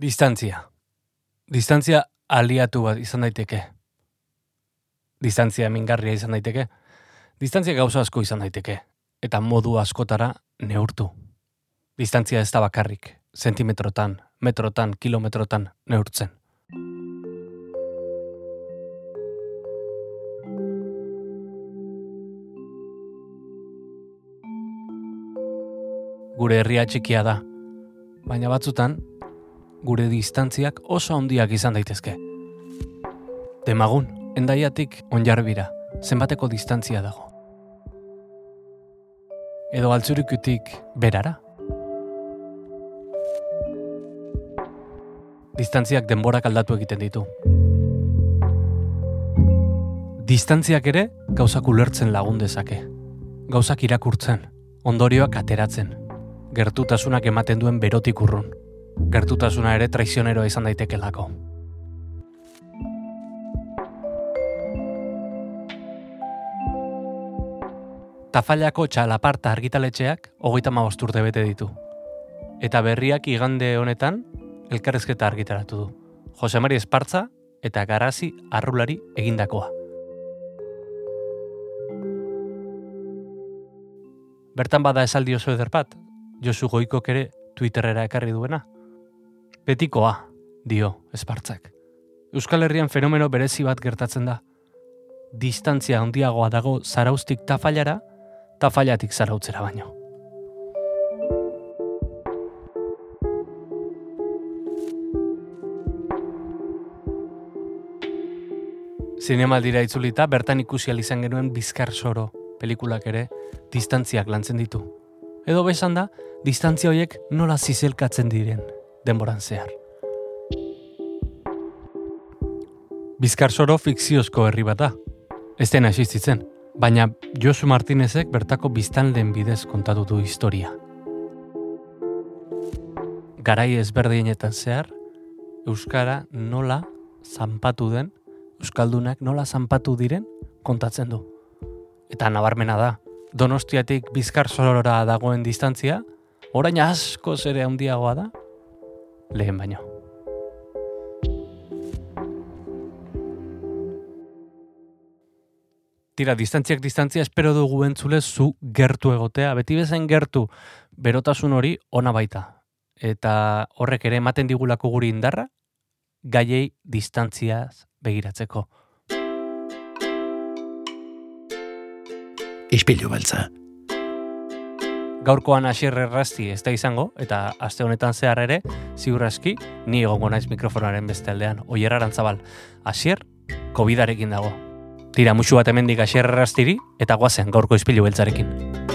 Distantzia. Distantzia aliatu bat izan daiteke. Distantzia mingarria izan daiteke. Distantzia gauza asko izan daiteke. Eta modu askotara neurtu. Distantzia ez da bakarrik. Zentimetrotan, metrotan, kilometrotan neurtzen. Gure herria txikia da. Baina batzutan, gure distantziak oso handiak izan daitezke. Demagun, endaiatik onjarbira, zenbateko distantzia dago. Edo altzurikutik berara. Distantziak denborak aldatu egiten ditu. Distantziak ere gauzak ulertzen lagun dezake. Gauzak irakurtzen, ondorioak ateratzen. Gertutasunak ematen duen berotik urrun gertutasuna ere traizioneroa izan daitekelako. Tafallako txalaparta argitaletxeak hogeita urte bete ditu. Eta berriak igande honetan elkarrezketa argitaratu du. Jose Mari Espartza eta Garazi Arrulari egindakoa. Bertan bada esaldi oso ederpat, Josu Goikok ere Twitterera ekarri duena betikoa, dio, espartzak. Euskal Herrian fenomeno berezi bat gertatzen da. Distantzia handiagoa dago zaraustik tafailara, tafailatik zarautzera baino. Zinemaldira itzulita, bertan ikusi izan genuen Bizkar Soro, pelikulak ere, distantziak lantzen ditu. Edo besan da, distantzia horiek nola zizelkatzen diren, denboran zehar. Bizkar soro fikziozko herri bat da. Ez dena existitzen, baina Josu Martinezek bertako biztan den bidez kontatu du historia. Garai ezberdinetan zehar, Euskara nola zanpatu den, Euskaldunak nola zanpatu diren kontatzen du. Eta nabarmena da, Donostiatik bizkar sorora dagoen distantzia, orain asko zere handiagoa da, lehen baino. Tira, distantziak distantzia espero dugu entzule zu gertu egotea, beti bezain gertu berotasun hori ona baita. Eta horrek ere ematen digulako guri indarra, gaiei distantziaz begiratzeko. Ispilu beltza gaurkoan hasier errazti ez da izango, eta aste honetan zehar ere, ziur aski, ni egongo naiz mikrofonaren beste aldean, oier arantzabal, hasier, covid dago. Tira, musu bat hemendik hasier erraztiri, eta guazen gaurko izpilu beltzarekin.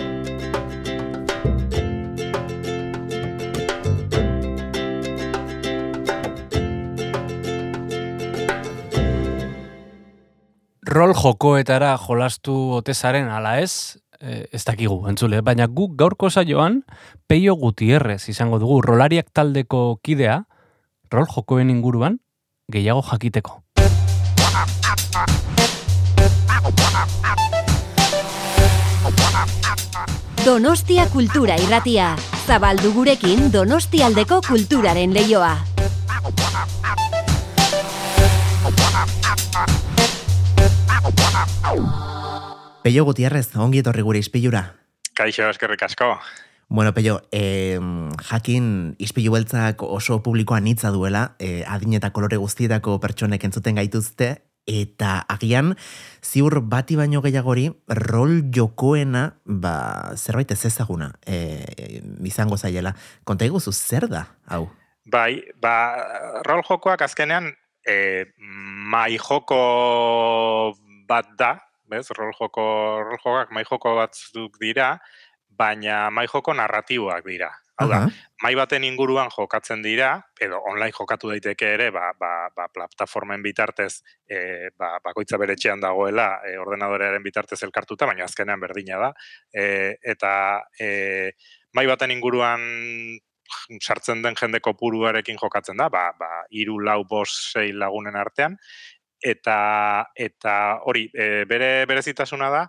Rol jokoetara jolastu otezaren ala ez, ez dakigu, entzule, baina guk gaurko saioan Peio Gutierrez izango dugu rolariak taldeko kidea, rol jokoen inguruan gehiago jakiteko. Donostia kultura irratia, zabaldu gurekin Donostialdeko kulturaren leioa. Peio Gutierrez, ongi etorri gure izpilura. Kaixo, eskerrik asko. Bueno, Peio, eh, jakin izpilu beltzak oso publikoa nitza duela, eh, adin eta kolore guztietako pertsonek entzuten gaituzte, eta agian, ziur bati baino gehiagori, rol jokoena, ba, zerbait ez ezaguna, eh, izango zaiela. Konta iguzu, zer da, hau? Bai, ba, rol jokoak azkenean, eh, mai joko bat da, bez, rol joko, rol jokak mai joko batzuk dira, baina mai joko narratiboak dira. Hau da, mai baten inguruan jokatzen dira, edo online jokatu daiteke ere, ba, ba, ba, plataformen bitartez, e, ba, bakoitza bere txean dagoela, e, ordenadorearen bitartez elkartuta, baina azkenean berdina da. E, eta e, mai baten inguruan sartzen den jende kopuruarekin jokatzen da, ba, ba, iru, lau, bos, sei lagunen artean, eta eta hori e, bere berezitasuna da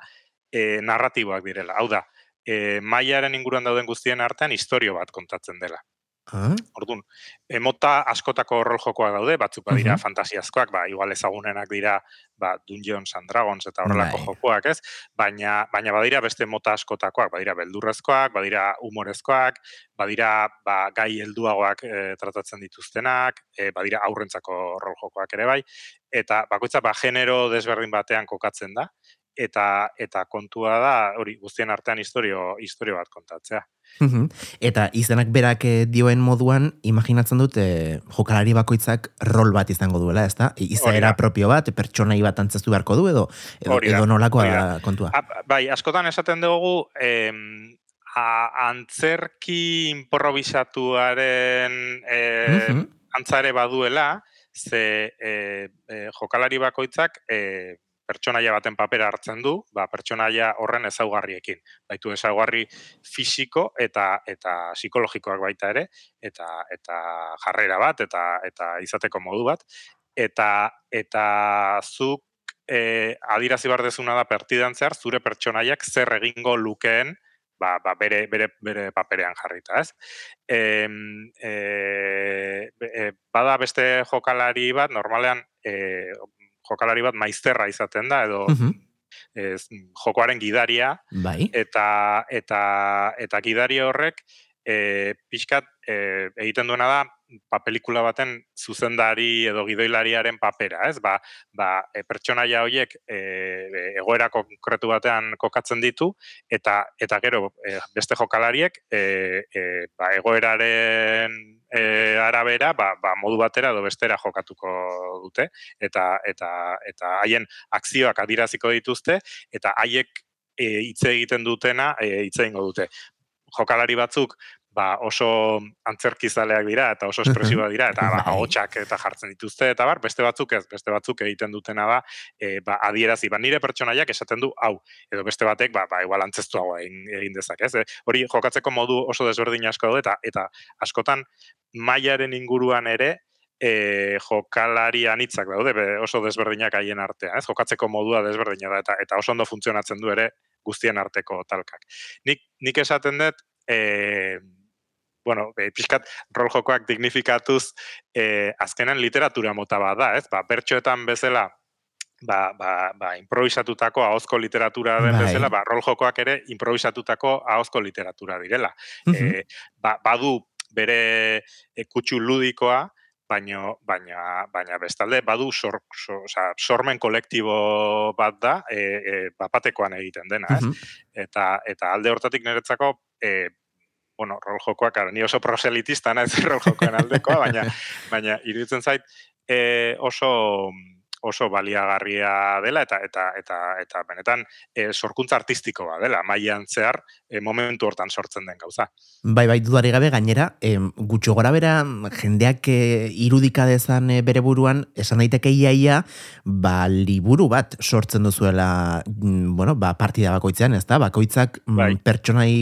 e, narratiboak direla. Hau da, e, maiaren inguruan dauden guztien artean historio bat kontatzen dela. Ah? Orduan, e, mota askotako rol jokoak daude, batzuk badira Mhm. fantasiazkoak, ba, igual ezagunenak dira ba, Dungeons and Dragons eta horrelako Bai. jokoak, ez? Baina, baina badira beste mota askotakoak, badira beldurrezkoak, badira humorezkoak, badira ba, gai helduagoak e, tratatzen dituztenak, e, badira aurrentzako rol jokoak ere bai, eta bakoitza ba, genero desberdin batean kokatzen da, eta eta kontua da hori guztien artean historio historio bat kontatzea. Eta izenak berak eh, dioen moduan, imaginatzen dut eh, jokalari bakoitzak rol bat izango duela, ezta? Izaera propio bat, pertsonai bat antzestu beharko du, edo, edo, edo nolakoa da kontua. A, bai, askotan esaten dugu em, a, antzerki improvisatuaren e, Mhm. antzare baduela, ze e, e, jokalari bakoitzak e, pertsonaia baten papera hartzen du, ba, pertsonaia horren ezaugarriekin. Baitu ezaugarri fisiko eta eta psikologikoak baita ere, eta eta jarrera bat, eta eta izateko modu bat. Eta, eta zuk e, adirazi behar dezuna da partidan zehar, zure pertsonaiak zer egingo lukeen ba, ba, bere, bere, bere paperean jarrita, ez? E, e, e, bada beste jokalari bat, normalean e, jokalari bat maizterra izaten da, edo Mhm. ez, jokoaren gidaria, Bai. eta eta eta gidari horrek e, pixkat e, egiten duena da pa pelikula baten zuzendari edo gidoilariaren papera, ez? Ba, ba e, pertsonaia horiek e, egoera konkretu batean kokatzen ditu eta eta gero e, beste jokalariek e, e, ba, egoeraren e, arabera ba, ba, modu batera edo bestera jokatuko dute eta eta eta haien akzioak adiraziko dituzte eta haiek e, hitz egiten dutena e, hitz egingo dute. Jokalari batzuk ba, oso antzerkizaleak dira eta oso espresiboak dira eta ba, Bai. ahotsak eta jartzen dituzte eta bar, beste batzuk ez, beste batzuk egiten dutena da e, ba, adierazi, ba, nire pertsonaiak esaten du hau, edo beste batek ba, ba igual antzestuagoa egin, egin dezake, ez? E, hori jokatzeko modu oso desberdin asko daude eta eta askotan mailaren inguruan ere e, jokalari anitzak daude be, oso desberdinak haien artean, ez? Jokatzeko modua desberdina da eta eta oso ondo funtzionatzen du ere guztien arteko talkak. Nik nik esaten dut e, bueno, e, pixkat rol jokoak dignifikatuz e, azkenan literatura mota bat da, ez? Ba, bertxoetan bezala ba, ba, ba, improvisatutako ahozko literatura den Bai. bezala, ba, rol jokoak ere improvisatutako ahozko literatura direla. Mhm. e, ba, badu bere e, kutsu ludikoa, baino, baina, baina bestalde badu sor, so, oza, sormen kolektibo bat da, e, e, bapatekoan egiten dena, ez? Mhm. Eta, eta alde hortatik niretzako, e, bueno, rol jokoak, ara, ni oso proselitista naiz rol jokoen aldekoa, baina, baina iruditzen zait e, oso oso baliagarria dela eta eta eta eta benetan e, sorkuntza artistikoa dela mailan zehar e, momentu hortan sortzen den gauza. Bai, bai, dudari gabe gainera, em, gutxo gora bera jendeak eh, irudika dezan eh, bere buruan, esan daiteke iaia, ba, liburu bat sortzen duzuela, mm, bueno, ba, partida bakoitzean, ez da? Bakoitzak mm, Bai. pertsonai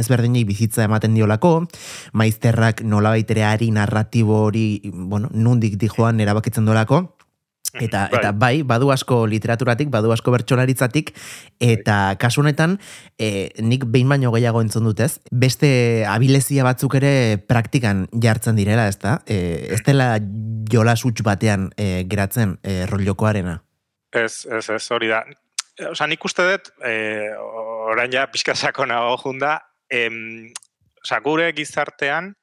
ezberdinei bizitza ematen diolako, maizterrak nola baitere ari narratibo hori, bueno, nundik dijoan erabakitzen duelako, Eta, Bai. eta bai, badu asko literaturatik, badu asko bertsolaritzatik, eta kasu honetan, e, nik behin baino gehiago entzun dutez, beste abilezia batzuk ere praktikan jartzen direla, ez da? E, ez dela jola suts batean e, geratzen e, rollokoarena. Ez, ez, ez, hori da. Osa, nik uste dut, e, orain ja pixka sakonago junda, em, osa, gure gizartean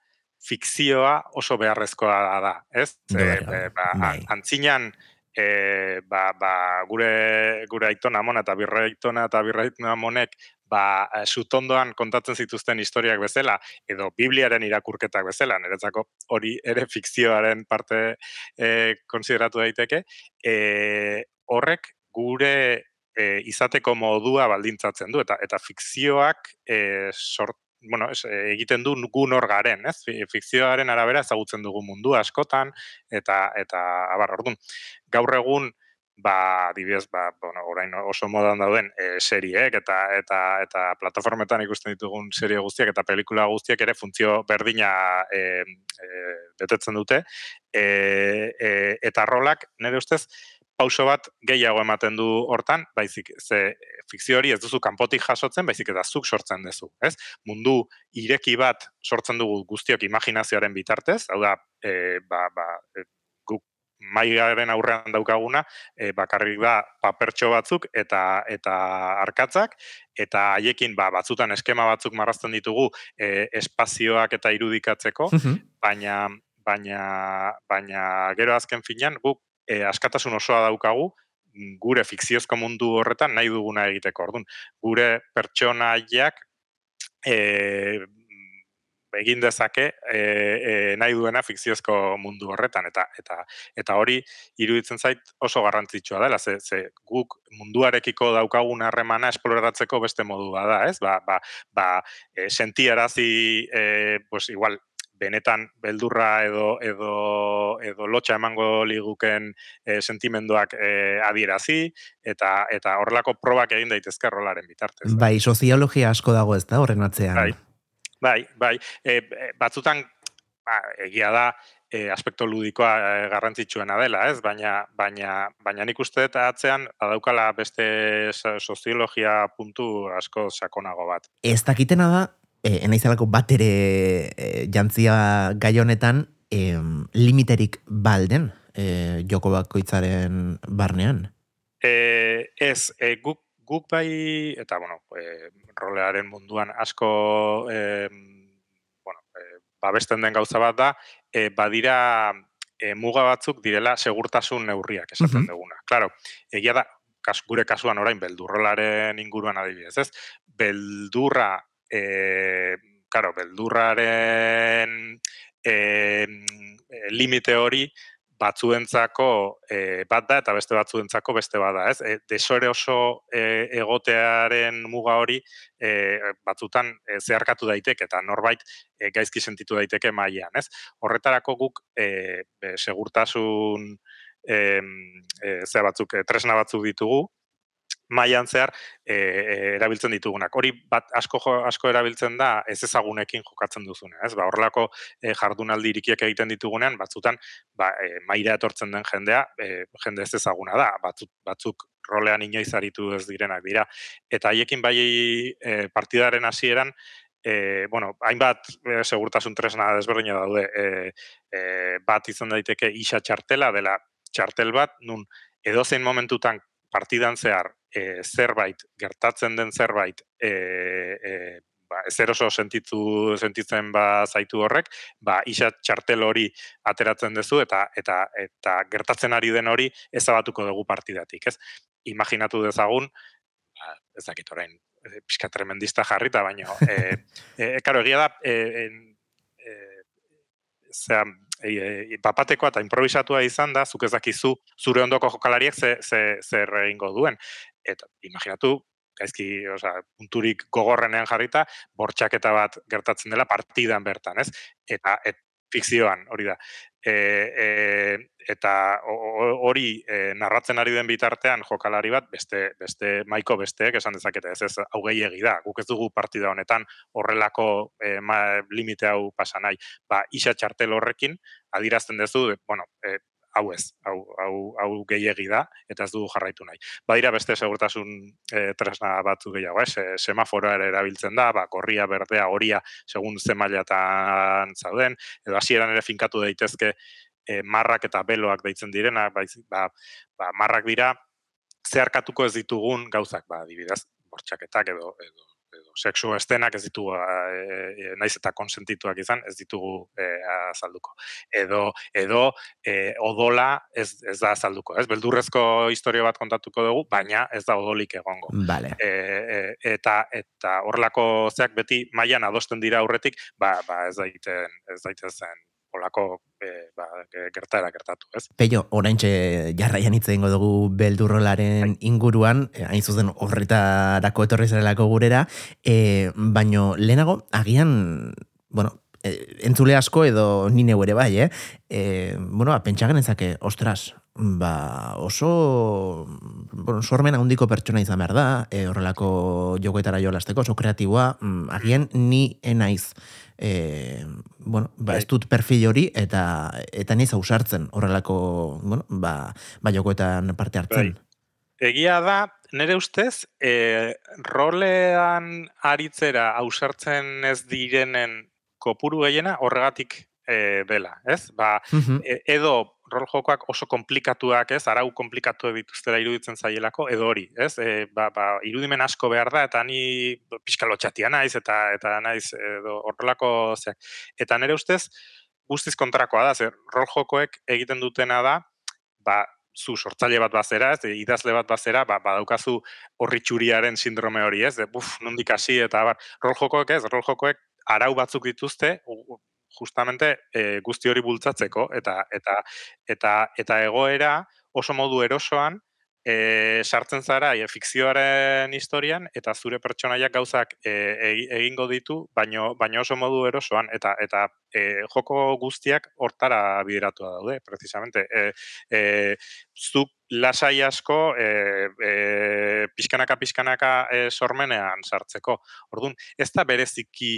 fikzioa oso beharrezkoa da, ez? E, gabe, e, ba, bai. antzinan, e, ba, ba, gure, gure aitona mona eta birre aitona eta birre aitona monek ba, sutondoan kontatzen zituzten historiak bezala, edo Bibliaren irakurketak bezala, niretzako hori ere fikzioaren parte e, konsideratu daiteke, e, horrek gure e, izateko modua baldintzatzen du, eta eta fikzioak e, sort, bueno, es, e, egiten du gu nor garen, ez? Fi- Fikzioaren arabera ezagutzen dugu mundu askotan, eta, eta abar, orduan, gaur egun, ba, adibidez, ba, bueno, orain oso modan dauden e, seriek eta eta eta plataformetan ikusten ditugun serie guztiak eta pelikula guztiak ere funtzio berdina e, e, betetzen dute. E, e, eta rolak, nire ustez, pauso bat gehiago ematen du hortan, baizik ze fikzio hori ez duzu kanpotik jasotzen, baizik eta zuk sortzen duzu, ez? Mundu ireki bat sortzen dugu guztiok imaginazioaren bitartez, hau da, e, ba, ba, e, guk maigaren aurrean daukaguna, e, bakarrik da papertxo batzuk eta eta arkatzak, eta haiekin ba, batzutan eskema batzuk marrazten ditugu e, espazioak eta irudikatzeko, baina baina baina gero azken finean guk e, askatasun osoa daukagu gure fikziozko mundu horretan nahi duguna egiteko. Orduan, gure pertsonaiak e, egin dezake e, e, nahi duena fikziozko mundu horretan eta eta eta hori iruditzen zait oso garrantzitsua dela ze, ze guk munduarekiko daukagun harremana esploratzeko beste modu bada, ez? Ba, ba, ba e, sentiarazi e, pues igual benetan beldurra edo edo edo lotxa emango liguken e, sentimenduak e, adierazi eta eta horrelako probak egin daitezke rolaren bitartez. Bai, soziologia asko dago ez da horren atzean. Bai, bai, bai. E, batzutan ba, egia da e, aspekto ludikoa e, garrantzitsuena dela, ez? Baina, baina, baina nik uste eta atzean adaukala beste soziologia puntu asko sakonago bat. Ez dakitena da, e, enaizalako bat ere e, jantzia gai honetan e, limiterik balden e, joko bakoitzaren barnean? E, ez, e, guk, guk bai, eta bueno, e, rolearen munduan asko e, bueno, e, babesten den gauza bat da, e, badira e, muga batzuk direla segurtasun neurriak esaten uh duguna. Claro, egia da, kas, gure kasuan orain beldurrolaren inguruan adibidez, ez? Beldurra e, claro, beldurraren e, limite hori batzuentzako e, bat da eta beste batzuentzako beste bada, ez? E, desore oso e, egotearen muga hori e, batzutan e, zeharkatu daiteke eta norbait e, gaizki sentitu daiteke mailean, ez? Horretarako guk e, segurtasun e, e, batzuk, e, tresna batzuk ditugu, mailan zehar e, erabiltzen ditugunak. Hori bat asko asko erabiltzen da ez ezagunekin jokatzen duzune, ez? Ba, horrelako e, jardunaldi irikiak egiten ditugunean batzutan ba e, maila etortzen den jendea, e, jende ez ezaguna da, batzuk batzuk rolean inoiz aritu ez direnak dira. Eta haiekin bai e, partidaren hasieran E, bueno, hainbat e, segurtasun tresna desberdina daude. E, e, bat izan daiteke isa txartela dela txartel bat, nun edozein momentutan partidan zehar e, zerbait, gertatzen den zerbait, e, e, ba, ezer oso sentitu, sentitzen ba zaitu horrek, ba, isa txartel hori ateratzen duzu eta eta eta gertatzen ari den hori ezabatuko dugu partidatik, ez? Imaginatu dezagun, ba, ez dakit orain, e, pixka tremendista jarrita, baina, e, e, karo, egia da, e, e, zera, e, e, papatekoa eta improvisatua izan da, zuk ez dakizu zure ondoko jokalariek ze, ze, zer egingo duen. Eta imaginatu, gaizki, oza, punturik gogorrenean jarrita, bortxaketa bat gertatzen dela partidan bertan, ez? Eta, et, fikzioan, hori da. E, e, eta hori e, narratzen ari den bitartean jokalari bat, beste, beste maiko besteek esan dezakete, ez ez hau gehiagi da, guk ez dugu partida honetan horrelako e, ma, limite hau pasa nahi. Ba, isa txartel horrekin, adirazten duzu, bueno, e, hau ez, hau, hau, hau gehiegi da, eta ez dugu jarraitu nahi. Badira beste segurtasun e, tresna batzu gehiago, ez, e, semaforoa ere erabiltzen da, ba, gorria, berdea, horia, segun ze mailatan zauden, edo hasieran ere finkatu daitezke e, marrak eta beloak deitzen direna, ba, ba, ba, marrak dira, zeharkatuko ez ditugun gauzak, ba, dibidez, bortxaketak edo, edo sexu estenak ez ditugu e, naiz eta konsentituak izan ez ditugu e, azalduko. Edo edo e, odola ez, ez da azalduko ez? Beldurrezko historia bat kontatuko dugu baina ez da odolik egongo. Vale. e, eta eta horrelako zeak beti mailan adosten dira aurretik ba, ba ez daiten ez daitezen olako e, ba, gertara gertatu, ez? Peio, orain jarraian hitz egingo dugu beldurrolaren bai. inguruan, e, hain zuzen horretarako etorri zarelako gurera, e, baino lehenago, agian, bueno, e, entzule asko edo nine ere bai, eh? E, bueno, ba, pentsagen ezake, ostras, ba, oso bueno, sormen handiko pertsona izan behar da, e, horrelako jokoetara jolasteko, oso kreatiboa, mm, agian ni enaiz e, bueno, ba, ez dut perfil hori eta eta niz ausartzen horrelako bueno, ba, ba jokoetan parte hartzen. Bai. Egia da, nire ustez, e, rolean aritzera ausartzen ez direnen kopuru gehiena horregatik e, dela, ez? Ba, e, edo rol jokoak oso komplikatuak, ez? Arau komplikatu dituztera iruditzen zaielako edo hori, ez? E, ba, ba, irudimen asko behar da eta ni pixkalotxatia naiz eta eta naiz edo horrelako ze. Eta nere ustez guztiz kontrakoa da, zer rol jokoek egiten dutena da, ba, zu sortzaile bat bazera, ez, idazle bat bazera, ba, badaukazu horritxuriaren sindrome hori, ez, de, buf, nondik hasi eta bar, rol jokoek ez, rol jokoek arau batzuk dituzte, justamente e, guzti hori bultzatzeko eta eta eta eta egoera oso modu erosoan e, sartzen zara e, fikzioaren historian eta zure pertsonaiak gauzak e, egingo ditu, baino, baino oso modu erosoan eta eta e, joko guztiak hortara bideratua daude, precisamente. E, e, zuk lasai asko e, e, pixkanaka pixkanaka e, sormenean sartzeko. Orduan, ez da bereziki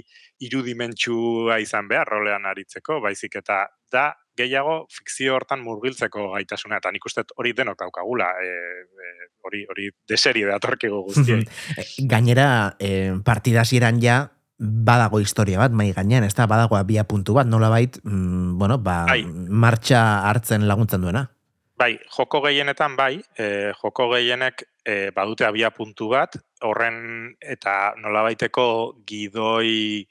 irudimentsua izan behar rolean aritzeko, baizik eta da gehiago fikzio hortan murgiltzeko gaitasuna eta nik uste hori denok daukagula e, hori hori deseri da torkego guztiei. Eh, gainera e, partidasieran ja badago historia bat mai gainean, ez da badago abia puntu bat, nolabait, mm, bueno, ba, bai. martxa hartzen laguntzen duena. Bai, joko gehienetan bai, e, joko gehienek e, badute abia puntu bat, horren eta nolabaiteko gidoi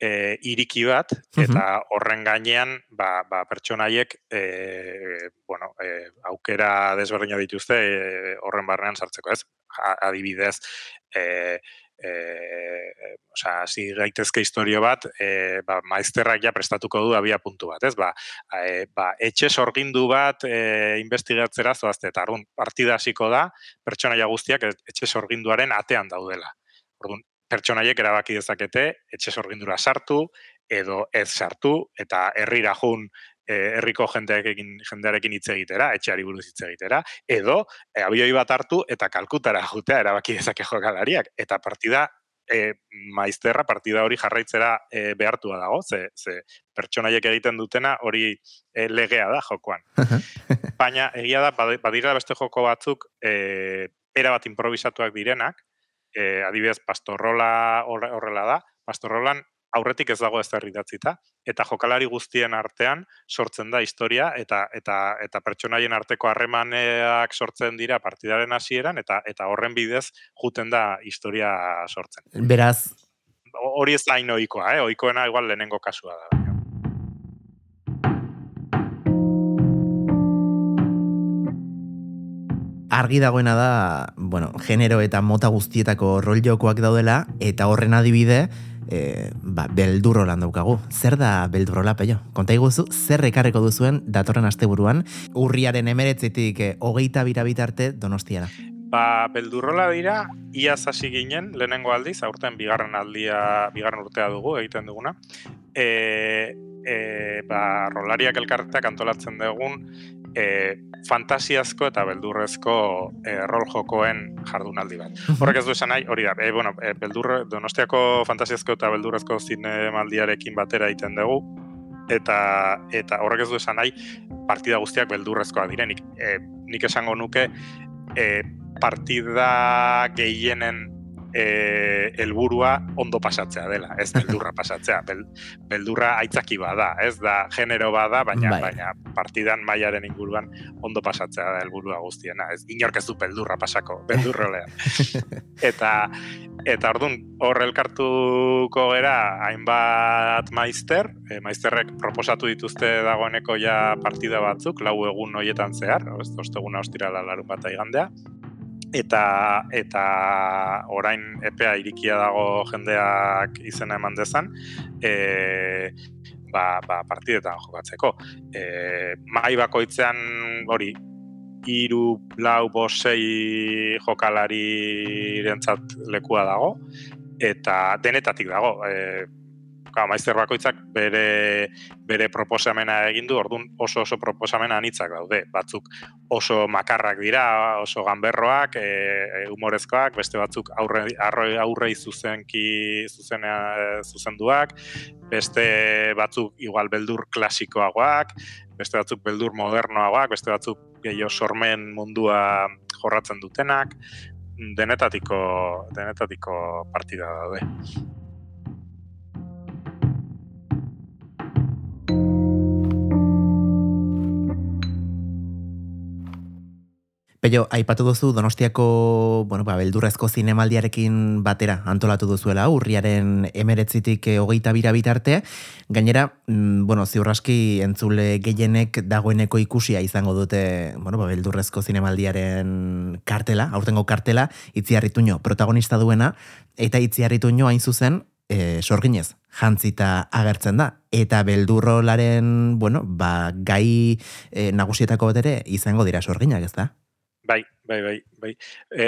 e, iriki bat, eta horren gainean, ba, ba, pertsonaiek, e, bueno, e, aukera desberdina dituzte e, horren barrean sartzeko, ez? Adibidez, e, e, osea, si gaitezke historio bat, e, ba, maizterrak ja prestatuko du abia puntu bat, ez? Ba, e, ba, etxe sorgindu bat e, investigatzera zoazte, eta arrun, partida hasiko da, pertsonaia guztiak etxe sorginduaren atean daudela. Orduan, pertsonaiek erabaki dezakete etxe sorgindura sartu edo ez sartu eta herrira jun e, herriko jendearekin jendearekin hitz egitera, etxeari buruz hitz egitera edo e, abioi bat hartu eta kalkutara jutea erabaki dezake jokalariak eta partida e, maizterra partida hori jarraitzera e, behartua dago, ze, ze pertsonaiek egiten dutena hori e, legea da jokoan. Baina egia da, badira beste joko batzuk e, era bat improvisatuak direnak, e, adibidez pastorrola horrela da, pastorrolan aurretik ez dago ez idatzita, eta jokalari guztien artean sortzen da historia eta eta eta pertsonaien arteko harremaneak sortzen dira partidaren hasieran eta eta horren bidez juten da historia sortzen. Beraz, hori ez da inoikoa, eh? Ohikoena igual lehenengo kasua da. Argi dagoena da, bueno, genero eta mota guztietako rol jokoak daudela, eta horren adibide, e, ba, beldurro lan daukagu. Zer da beldurrola, peio? Konta iguzu, zer ekarreko duzuen datorren asteburuan, urriaren emeretzetik e, hogeita bira bitarte donostiara? Ba, beldurrola dira, ia hasi ginen, lehenengo aldiz, aurten bigarren aldia, bigarren urtea dugu, egiten duguna. E, e, ba, rolariak elkarteak antolatzen dugun, e, fantasiazko eta beldurrezko e, rol jokoen jardunaldi bat. Horrek ez du esan nahi, hori da, e, bueno, e, beldurre, donostiako fantasiazko eta beldurrezko zinemaldiarekin batera egiten dugu, eta eta horrek ez du esan nahi, partida guztiak beldurrezkoa direnik. E, nik esango nuke, e, partida gehienen e, elburua ondo pasatzea dela, ez beldurra pasatzea. Bel, beldurra aitzaki bada, ez da genero bada, baina bai. baina partidan mailaren inguruan ondo pasatzea da helburua guztiena. Ez inork ez du beldurra pasako, beldurrolean. eta eta ordun hor elkartuko gera hainbat maister, e, maisterrek proposatu dituzte dagoeneko ja partida batzuk, lau egun hoietan zehar, osteguna ostirala larun bat igandea eta eta orain epea irikia dago jendeak izena eman dezan e, ba, ba partidetan jokatzeko. E, mai bakoitzean hori iru, lau, bosei jokalari rentzat lekua dago eta denetatik dago. E, Ka, maizter bakoitzak bere, bere proposamena egin du, orduan oso oso proposamena anitzak daude. Batzuk oso makarrak dira, oso ganberroak, e, humorezkoak, beste batzuk aurre, aurre, aurrei zuzenki zuzenea, zuzenduak, beste batzuk igual beldur klasikoagoak, beste batzuk beldur modernoagoak, beste batzuk gehiago sormen mundua jorratzen dutenak, denetatiko, denetatiko partida daude. Peio, aipatu duzu Donostiako, bueno, ba, beldurrezko zinemaldiarekin batera antolatu duzuela, urriaren emeretzitik eh, hogeita bira bitarte. Gainera, mm, bueno, ziurraski entzule gehienek dagoeneko ikusia izango dute, bueno, ba, beldurrezko zinemaldiaren kartela, aurtengo kartela, itziarrituño protagonista duena, eta itziarrituño hain zuzen, e, sorginez, jantzita agertzen da. Eta beldurrolaren, bueno, ba, gai e, nagusietako bat ere izango dira sorginak, ez da? Bai, bai, bai, bai. E,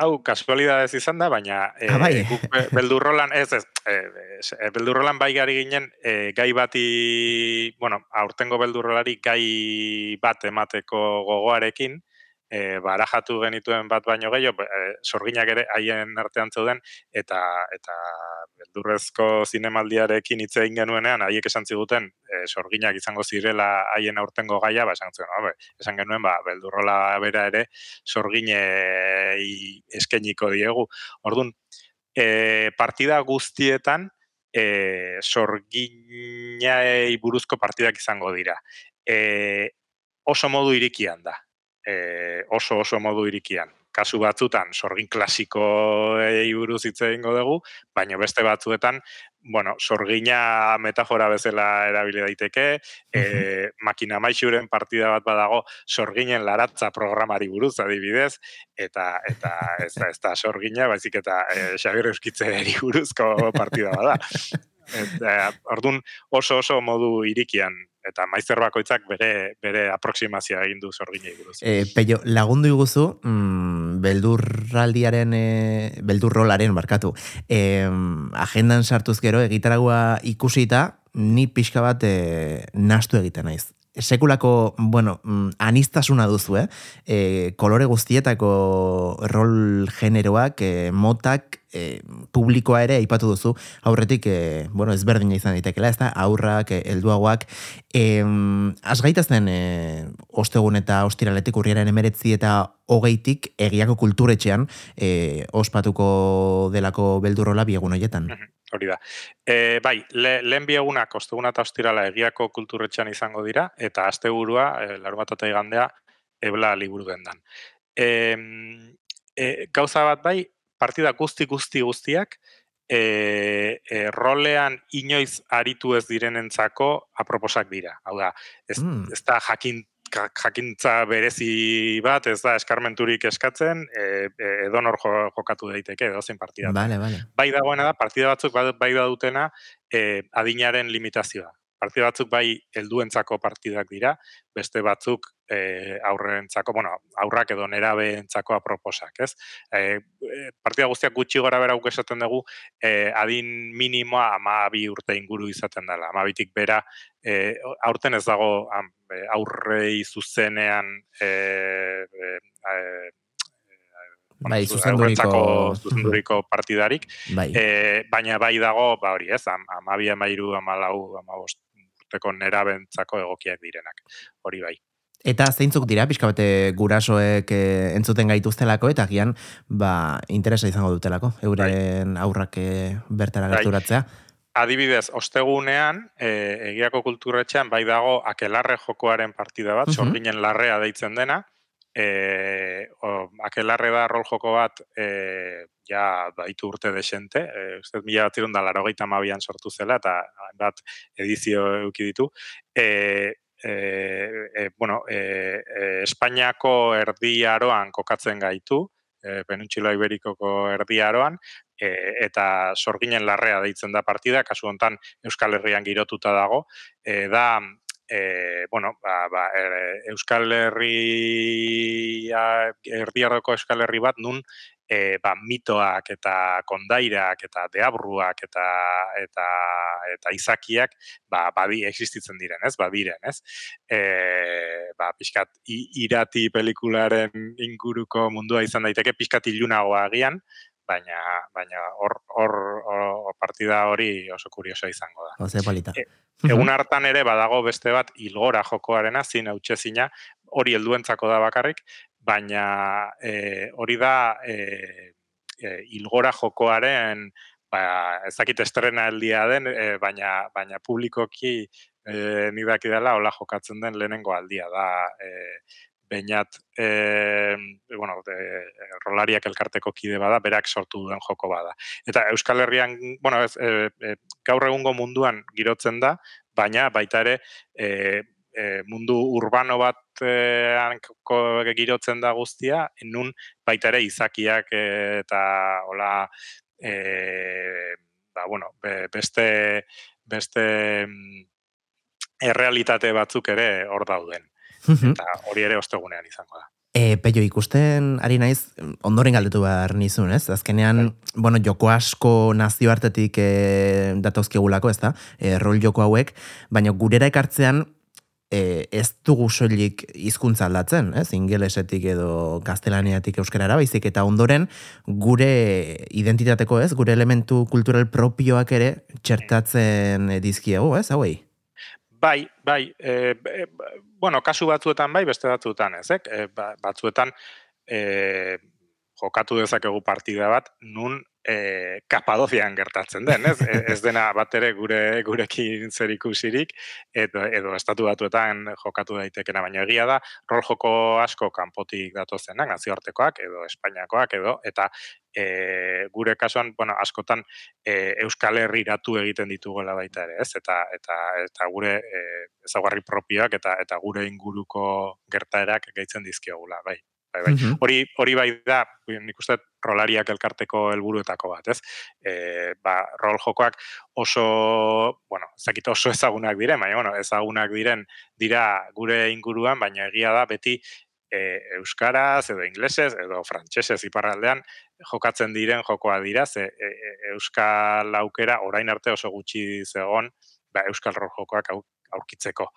hau, kasualidadez izan da, baina e, ah, bai. beldurrolan, ez, ez, e, beldurrolan bai gari ginen, e, gai bati, bueno, aurtengo beldurrolari gai bat emateko gogoarekin, e, barajatu genituen bat baino gehiago, e, sorginak ere haien artean zeuden, eta, eta beldurrezko zinemaldiarekin hitz egin genuenean, haiek esan ziguten, e, sorginak izango zirela haien aurtengo gaia, ba, esan zuen, esan genuen, ba, beldurrola bera ere, sorgine eskeniko diegu. Orduan, e, partida guztietan, e, sorginai buruzko partidak izango dira. E, oso modu irikian da e, oso oso modu irikian. Kasu batzutan sorgin klasiko buruz hitz egingo dugu, baina beste batzuetan, bueno, sorgina metafora bezala erabili daiteke, e, makina maixuren partida bat badago sorginen laratza programari buruz adibidez, eta eta ez da, ez da sorgina, baizik eta e, Xabier buruzko partida bada. Eta, ordun oso oso modu irikian eta maizer bakoitzak bere bere aproximazioa egin du sorginei buruz. Eh, peio, lagundu iguzu, mm, beldurraldiaren e, beldurrolaren markatu. Eh, agendan sartuz gero egitaragua ikusita, ni pixka bat e, nastu egiten naiz sekulako, bueno, mm, anistasuna duzu, eh? E, kolore guztietako rol generoak, e, motak, e, publikoa ere aipatu duzu, aurretik, e, bueno, ezberdina izan daitekela, ez da, aurrak, e, elduagoak, e, az gaitazten e, ostegun eta ostiraletik urriaren emeretzi eta hogeitik egiako kulturetxean e, ospatuko delako beldurrola biegun horietan. Hori da. E, bai, le, lehen biegunak, osteguna eta ostirala egiako kulturretxan izango dira, eta asteburua, e, laru bat eta igandea, ebla liburu dendan. E, e, gauza bat bai, partida guzti guzti guztiak, e, e, rolean inoiz aritu ez direnentzako aproposak dira. Hau da, ez, mm. ez da jakin jakintza berezi bat, ez da eskarmenturik eskatzen, e, e, edo nor jokatu daiteke, edo zen partida. Vale, vale. Bai dagoena da, partida batzuk bai da dutena e, adinaren limitazioa. Partida batzuk bai helduentzako partidak dira, beste batzuk e, aurrentzako, bueno, aurrak edo nerabeentzako aproposak, ez? E, partida guztiak gutxi gora bera esaten dugu, e, adin minimoa ama bi urte inguru izaten dela. Ama bitik bera, e, aurten ez dago aurrei zuzenean e, e, bai, zuzenduriko... zuzenduriko partidarik, bai. E, baina bai dago, ba hori ez, am, amabi, amairu, amalau, amabost, urteko nerabentzako egokiak direnak, hori bai. Eta zeintzuk dira, pixka bate gurasoek e, entzuten gaituztelako, eta gian, ba, interesa izango dutelako, euren bai. aurrak eh, bertara bai. gerturatzea. Adibidez, ostegunean, e, egiako kulturretxean, bai dago, akelarre jokoaren partida bat, uh -huh. larrea deitzen dena, e, o, akelarre da rol joko bat, e, ja, baitu urte desente, e, uste, mila bat irunda, laro mabian sortu zela, eta bat edizio eukiditu, e, e, e, bueno, e, e, Espainiako erdi aroan kokatzen gaitu, e, Penintzula Iberikoko erdi aroan, e, eta sorginen larrea deitzen da partida, kasu hontan Euskal Herrian girotuta dago, e, da, e, bueno, ba, ba, e, Euskal Herria, erdiarroko Euskal Herri bat, nun e, ba, mitoak eta kondairak eta deabruak eta eta eta izakiak ba babi existitzen diren, ez? Badiren, ez? Eh, ba pixkat irati pelikularen inguruko mundua izan daiteke pixkat ilunagoa agian, baina baina hor hor partida hori oso kurioso izango da. Ose polita. E, egun hartan ere badago beste bat ilgora jokoarena zin zina hori helduentzako da bakarrik, baina e, hori da e, e, ilgora jokoaren ba, ezakit estrena eldia den, e, baina, baina publikoki e, nidaki dela hola jokatzen den lehenengo aldia da e, Beñat, e, bueno, de, rolariak elkarteko kide bada, berak sortu duen joko bada. Eta Euskal Herrian, bueno, ez, e, e, gaur egungo munduan girotzen da, baina baita ere, e, e, mundu urbano bat e, girotzen da guztia, nun baita ere izakiak eta hola e, ba, bueno, beste beste mm, errealitate batzuk ere hor dauden. Eta hori ere ostegunean izango da. E, peio, ikusten ari naiz, ondoren galdetu behar nizun, ez? Azkenean, bai. bueno, joko asko nazioartetik e, datozkegulako, ez da? E, rol joko hauek, baina gurera ekartzean, e, ez dugu soilik hizkuntza aldatzen, ez? Ingelesetik edo gaztelaniatik euskarara baizik eta ondoren gure identitateko, ez? Gure elementu kultural propioak ere txertatzen dizkiego, ez? Hauei. Bai, bai, e, bueno, kasu batzuetan bai, beste batzuetan, ez? E, batzuetan e, jokatu dezakegu partida bat, nun e, kapadozian gertatzen den, ez? E, ez dena bat ere gure gurekin zer ikusirik, edo, edo estatu batuetan jokatu daitekena, baina egia da, rol joko asko kanpotik datozenak, nazioartekoak, edo Espainiakoak, edo, eta e, gure kasuan, bueno, askotan e, Euskal Herri iratu egiten ditugoela baita ere, ez? Eta, eta, eta gure e, ezagarri propioak eta eta gure inguruko gertaerak gaitzen dizkiogula, bai. Bai, bai. Hori, hori bai da, nik uste rolariak elkarteko helburuetako bat, ez? E, ba, rol jokoak oso, bueno, zakit oso ezagunak diren, baina, bueno, ezagunak diren dira gure inguruan, baina egia da beti e, euskaraz edo inglesez edo frantsesez iparraldean jokatzen diren jokoa dira, ze e, e, euskal aukera orain arte oso gutxi zegon, ba, euskal rol jokoak aurkitzeko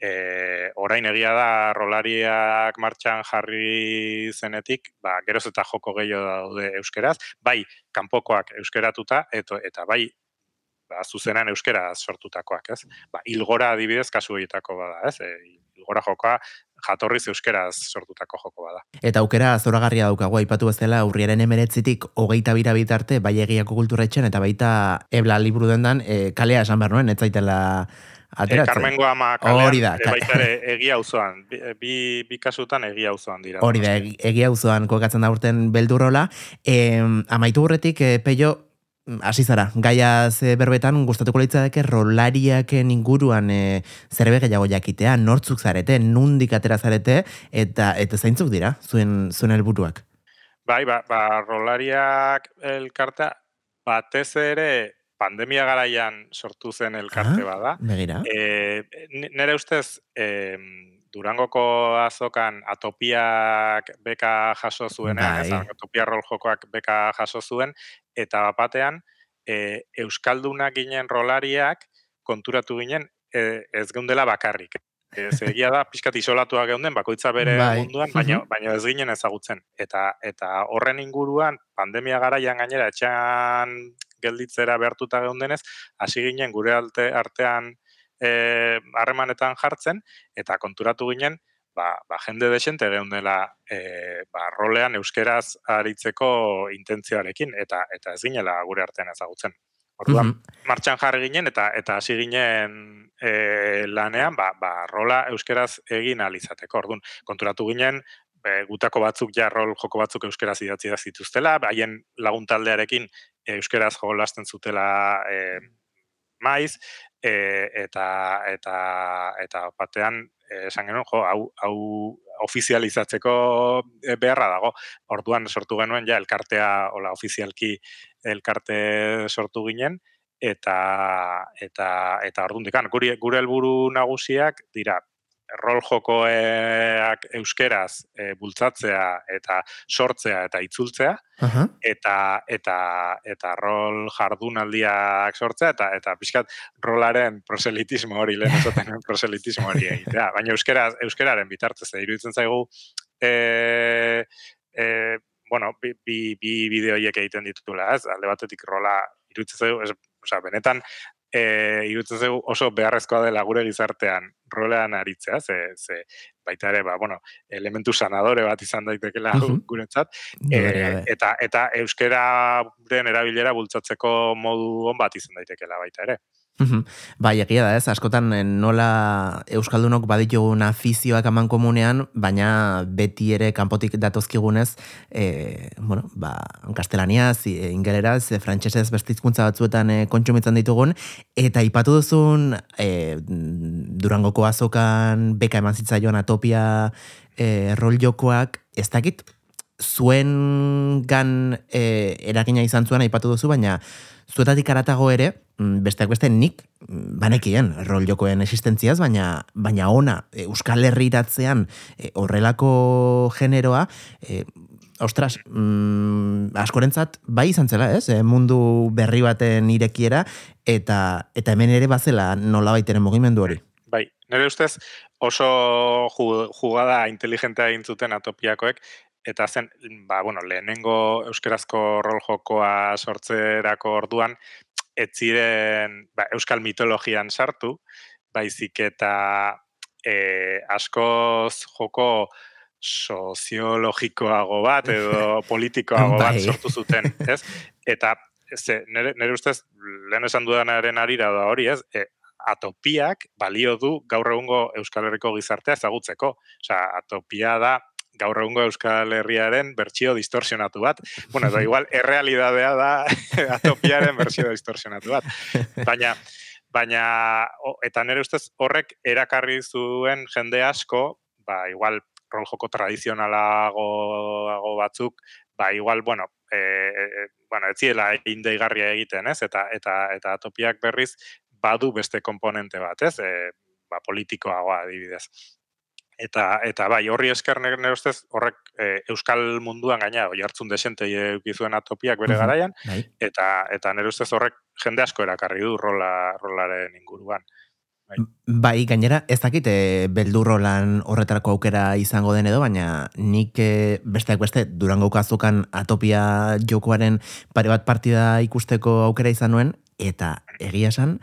e, orain egia da rolariak martxan jarri zenetik, ba, geroz eta joko gehiago daude euskeraz, bai, kanpokoak euskeratuta, eto, eta bai, ba, zuzenan euskera sortutakoak, ez? Ba, ilgora adibidez kasu horietako bada, ez? E, ilgora jokoa jatorriz euskeraz sortutako joko bada. Eta aukera zoragarria daukagu aipatu bezala urriaren emeretzitik hogeita bira bitarte bai egiako kultura eta baita ebla liburu dendan e, kalea esan behar nuen, ez zaitela ateratzen. E, Carmengo ama kalean, Hori da. E, baita egia auzoan, bi, bi kasutan egia auzoan dira. Hori da, egia auzoan kokatzen da urten beldurrola. E, amaitu horretik, e, peio, hasi zara, gaia ze berbetan gustatuko litzateke rolariaken inguruan e, zerbe gehiago jakitea, nortzuk zarete, nundik atera zarete, eta eta zaintzuk dira, zuen, zuen helburuak. Bai, ba, ba, rolariak elkartea, batez ere pandemia garaian sortu zen elkarte ah, bada. Begira. E, nere ustez, e, Durangoko azokan atopiak beka jaso zuena, bai. atopia rol jokoak beka jaso zuen, eta bapatean, e, Euskaldunak ginen rolariak konturatu ginen e, ez geundela bakarrik. Ez egia da, pixkat isolatua geunden, bakoitza bere bai. munduan, baina, baina ez ginen ezagutzen. Eta, eta horren inguruan, pandemia garaian gainera, etxean gelditzera behartuta geundenez, hasi ginen gure alte, artean eh, harremanetan jartzen, eta konturatu ginen, ba, ba jende desente geundela e, ba, rolean euskeraz aritzeko intentzioarekin, eta eta ez ginela gure artean ezagutzen. Orduan, mm martxan jarri ginen eta eta hasi ginen e, lanean, ba, ba, rola euskeraz egin alizateko. Orduan, konturatu ginen, be, gutako batzuk ja rol joko batzuk euskeraz idatzi da zituztela, haien laguntaldearekin euskeraz jolasten zutela e, maiz, e, eta, eta, eta batean esan genuen, jo, hau, hau ofizializatzeko beharra dago. Orduan sortu genuen, ja, elkartea, hola, ofizialki elkarte sortu ginen, eta eta eta ordundikan gure gure helburu nagusiak dira rol jokoak euskeraz e, bultzatzea eta sortzea eta itzultzea Aha. eta eta eta rol jardunaldiak sortzea eta eta pixkat rolaren proselitismo hori lehen esaten proselitismo hori egitea baina euskeraz euskeraren bitartez eh, iruditzen zaigu e, e, bueno bi, bi, bi bideoiek egiten ditutula ez alde batetik rola iruditzen zaigu ez, Osea, benetan, e, irutzen zegu oso beharrezkoa dela gure gizartean rolean aritzea, ze, ze baita ere, ba, bueno, elementu sanadore bat izan daitekela uh Mhm. guretzat, e, eta, eta euskeraren erabilera bultzatzeko modu on bat izan daitekela baita ere. Bai, egia da ez, askotan eh, nola Euskaldunok baditugun afizioak aman komunean, baina beti ere kanpotik datozkigunez, e, bueno, ba, kastelaniaz, e, ingeleraz, e, frantsesez bestizkuntza batzuetan e, kontsumitzen ditugun, eta ipatu duzun e, Durangoko azokan beka eman zitzaion atopia e, rol jokoak, ez dakit, zuen gan e, eragina izan zuen aipatu duzu, baina zuetatik aratago ere, mm, besteak beste nik mm, banekien rol jokoen existentziaz, baina, baina ona, e, Euskal Herriratzean e, horrelako generoa, e, ostras, mm, askorentzat bai izan zela, ez? E, mundu berri baten irekiera, eta, eta hemen ere bazela nola baiteren mugimendu hori. Bai, nire ustez oso ju- jugada inteligentea egin zuten atopiakoek, eta zen, ba, bueno, lehenengo euskerazko rol jokoa sortzerako orduan, ez ziren ba, euskal mitologian sartu, baizik eta e, askoz joko soziologikoago bat edo politikoago bat Bai. sortu zuten, ez? Eta ze, nire, nire ustez, lehen esan dudanaren arira da hori, ez? E, atopiak balio du gaur egungo Euskal Herriko gizartea ezagutzeko. Osea, atopia da gaur egungo Euskal Herriaren bertsio distorsionatu bat. Bueno, edo igual, errealidadea da atopiaren bertsio distorsionatu bat. Baina, baina, eta nire ustez horrek erakarri zuen jende asko, ba, igual, rol joko tradizionalago batzuk, ba, igual, bueno, e, e, bueno, ez ziela indeigarria egiten, ez? Eta, eta, eta atopiak berriz badu beste komponente bat, ez? E, ba, politikoagoa adibidez. Eta, eta bai, horri esker nire ustez, horrek e, euskal munduan gaina, oi hartzun desente eukizuen atopiak bere garaian, Bai. eta, eta nire ustez horrek jende asko erakarri du rola, rolaren inguruan. Bai, gainera, ez dakit e, beldurrolan horretarako aukera izango den edo, baina nik e, besteak beste Durangoko azokan atopia jokoaren pare bat partida ikusteko aukera izan nuen, eta egia esan,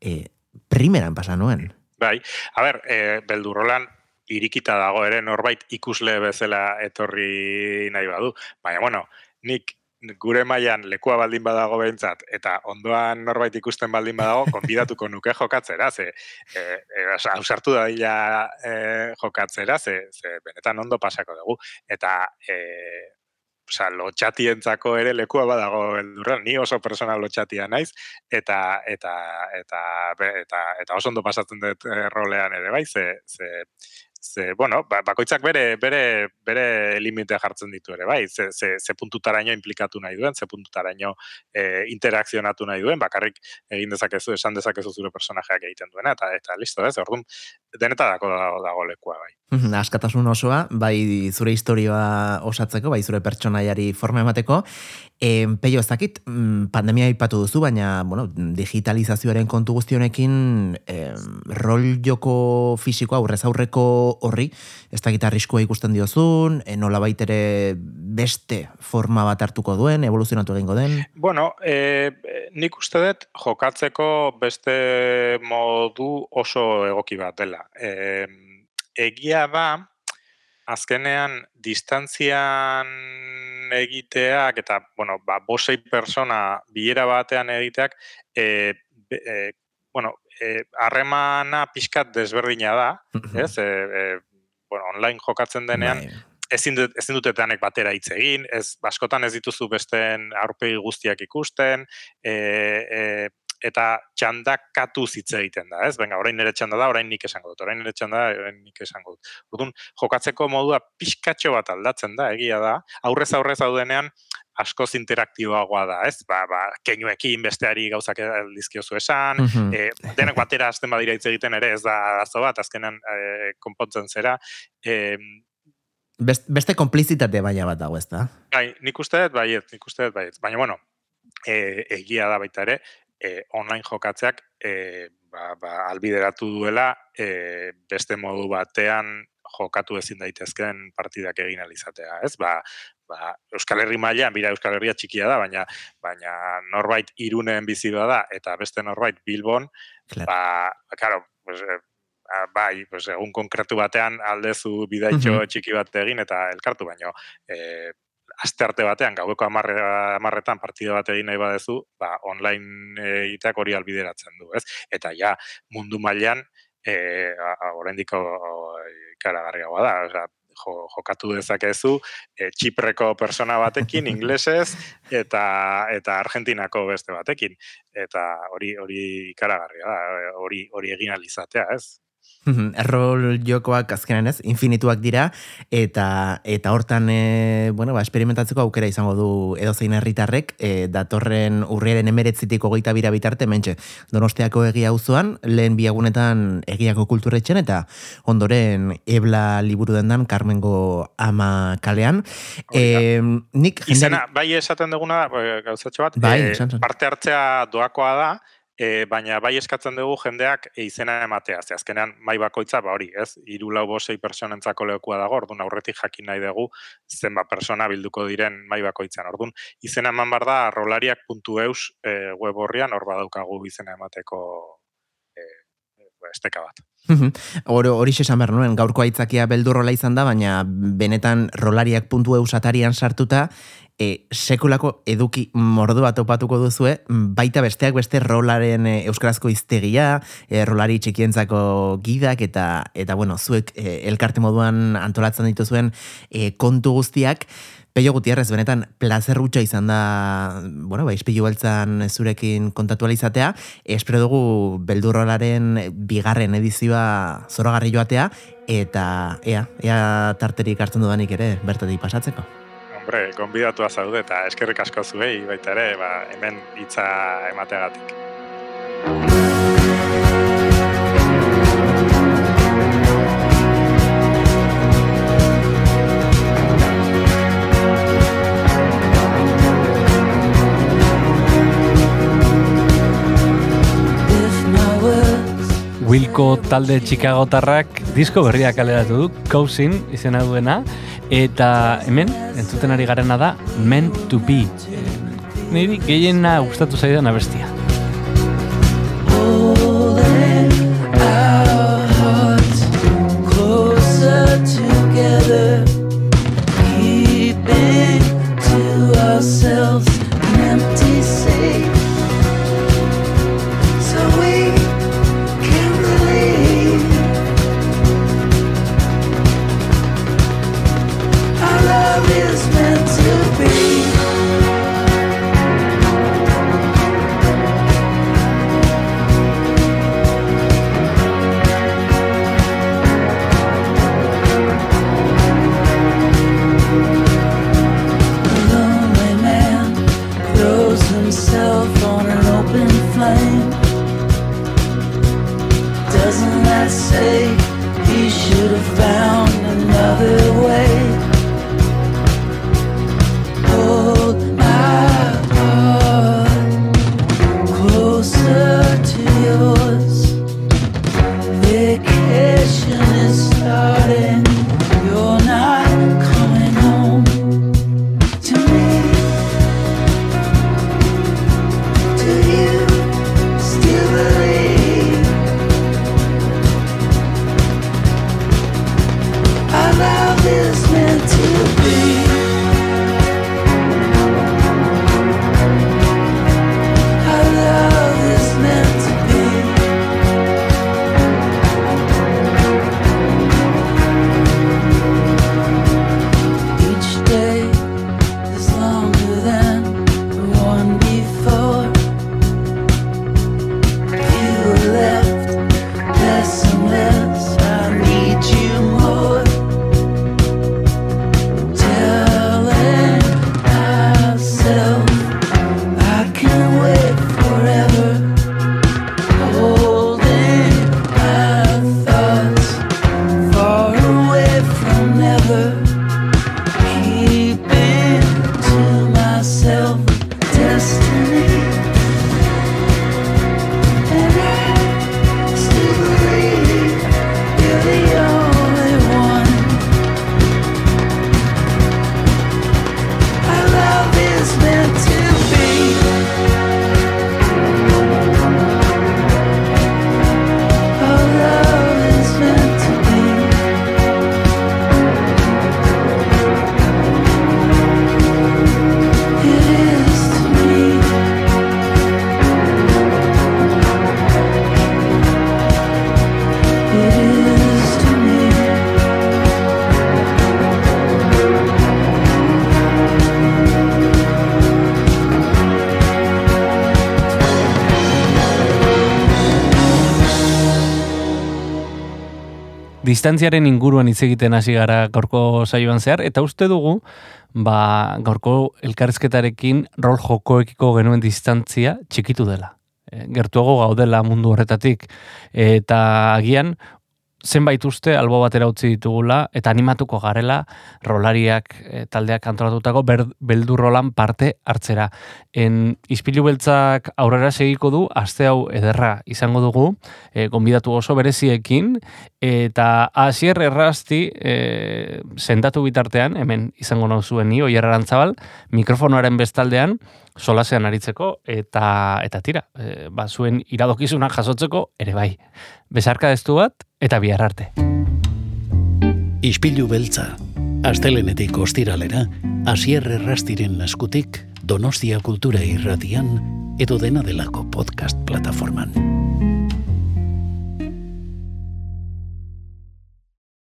e, primeran pasa nuen. Bai, a ber, e, beldurrolan irikita dago ere norbait ikusle bezala etorri nahi badu. Baina, bueno, nik gure mailan lekua baldin badago behintzat, eta ondoan norbait ikusten baldin badago, konbidatuko nuke jokatzera, ze, e, e, ausartu da dila e, jokatzera, ze, ze benetan ondo pasako dugu. Eta, e, osa, lotxatientzako ere lekua badago beldurran, ni oso persona lotxatia naiz, eta eta eta eta eta oso ondo pasatzen dut eh, rolean ere bai ze ze ze bueno ba, bakoitzak bere bere bere limitea jartzen ditu ere bai? Ze ze, ze puntutaraino implikatu nahi duen ze puntutaraino eh, interakzionatu nahi duen bakarrik egin dezakezu esan dezakezu zure personajeak egiten duena eta eta listo ez? Ordun denetarako dago, dago lekua bai Mhm, Askatasun osoa, bai zure historioa osatzeko, bai zure pertsonaiari forma emateko. E, peio ez dakit, mm, pandemia aipatu duzu, baina bueno, digitalizazioaren kontu guztionekin e, rol joko fisikoa aurrez aurreko horri, ez dakit arriskua ikusten diozun, e, nola baitere beste forma bat hartuko duen, evoluzionatu egingo den. Bueno, e, nik uste dut jokatzeko beste modu oso egoki bat dela. E, egia da, azkenean distantzian egiteak eta, bueno, ba, bosei persona bilera batean egiteak, e, e, bueno, e, harremana pixkat desberdina da, ez? E, e, bueno, online jokatzen denean, Bai. ezin, dut, ezin dute denek batera hitz egin, ez, askotan ez dituzu besteen aurpegi guztiak ikusten, e, e, eta txandakatu hitz egiten da, ez? Venga, orain nire txanda da, orain nik esango dut, orain nire txanda da, orain nik esango dut. Orduan, jokatzeko modua pixkatxo bat aldatzen da, egia da, aurrez aurrez daudenean, askoz interaktiboagoa da, ez? Ba, ba, keinuekin besteari gauzak dizkiozu esan, Mhm. e, denak batera hasten badira hitz egiten ere, ez da arazo bat, azkenan e, konpontzen zera. E, Best, beste konplizitate baina bat dago, ez da? bai, nik uste dut, baiet, nik uste dut, baiet. Baina, bueno, e, egia da baita ere, e, online jokatzeak e, ba, ba, albideratu duela e, beste modu batean jokatu ezin daitezkeen partidak egin alizatea, ez? Ba, ba, Euskal Herri mailan bira Euskal Herria txikia da, baina baina norbait irunen bizi da eta beste norbait Bilbon, Claro. ba, claro, pues, eh, ah, bai, pues, egun konkretu batean aldezu bidaitxo Mhm. txiki bat egin eta elkartu, baino, e, aste arte batean, gaueko amarre, amarretan partida bat egin nahi badezu, ba, online egiteak hori albideratzen du, ez? Eta ja, mundu mailan, e, oraindik ikaragarriagoa da, osea, jo, jokatu dezakezu e, Txipreko persona batekin inglesez eta eta Argentinako beste batekin eta hori hori ikaragarria da hori hori egin alizatea, ez? Mhm, Errol jokoak azkenan ez, infinituak dira, eta eta hortan, e, bueno, ba, esperimentatzeko aukera izango du edozein herritarrek, e, datorren urriaren emeretzitik hogeita bira bitarte, mentxe, donostiako egia auzoan lehen biagunetan egiako kulturetxen, eta ondoren ebla liburu dendan, Carmengo ama kalean. E, nik Izena, bai esaten duguna, da, gauzatxo bat, Bai, eh, esan. parte hartzea doakoa da, e, baina bai eskatzen dugu jendeak izena ematea. Ze azkenean mai bakoitza, ba hori, ez? Hiru lau bosei pertsonentzako lekua dago, orduan aurretik jakin nahi dugu zenba persona bilduko diren mai bakoitzan. Orduan izena eman bar da rolariak.eus e, web horrian hor badaukagu izena emateko e, e, esteka bat. Mhm. Hori hori esan behar nuen, gaurko aitzakia beldurrola izan da, baina benetan rolariak puntu eusatarian sartuta, e, sekulako eduki mordo bat topatuko duzue, baita besteak beste rolaren e, euskarazko iztegia, e, rolari txikientzako gidak, eta, eta bueno, zuek e, elkarte moduan antolatzen dituzuen e, kontu guztiak, Peio Gutierrez, benetan, placer hutsa izan da, bueno, ba, izpilu beltzan zurekin kontatu ahal izatea, espero dugu beldurrolaren bigarren edizioa zoragarri joatea, eta ea, ea tarterik hartzen dudanik ere bertatik pasatzeko. Hombre, gonbidatua zaude eta eskerrik asko zuei baita ere, ba, hemen hitza emateagatik. Wilco talde Chicagotarrak disko berria kaleratu du, Cousin izena duena, eta hemen, entzuten ari garena da, Meant to Be. Niri gehiena gustatu zaidan abestia. Distantziaren inguruan hitz egiten hasi gara gaurko saioan zehar, eta uste dugu, ba, gaurko elkarrizketarekin rol jokoekiko genuen distantzia txikitu dela. E, gertuago gaudela mundu horretatik, eta agian zenbait uste albo batera utzi ditugula eta animatuko garela rolariak e, taldeak antolatutako ber, beldu rolan parte hartzera. En ispilu beltzak aurrera segiko du, aste hau ederra izango dugu, e, gonbidatu oso bereziekin, eta hasier errasti e, sendatu bitartean, hemen izango nauzuen ni, oier arantzabal, mikrofonoaren bestaldean, solasean aritzeko eta eta tira, e, ba, zuen iradokizuna jasotzeko ere bai. Besarka destu bat eta bihar arte. Ispilu beltza, astelenetik ostiralera, asier errastiren eskutik, Donostia Kultura Irratian, edo dena delako podcast plataforman.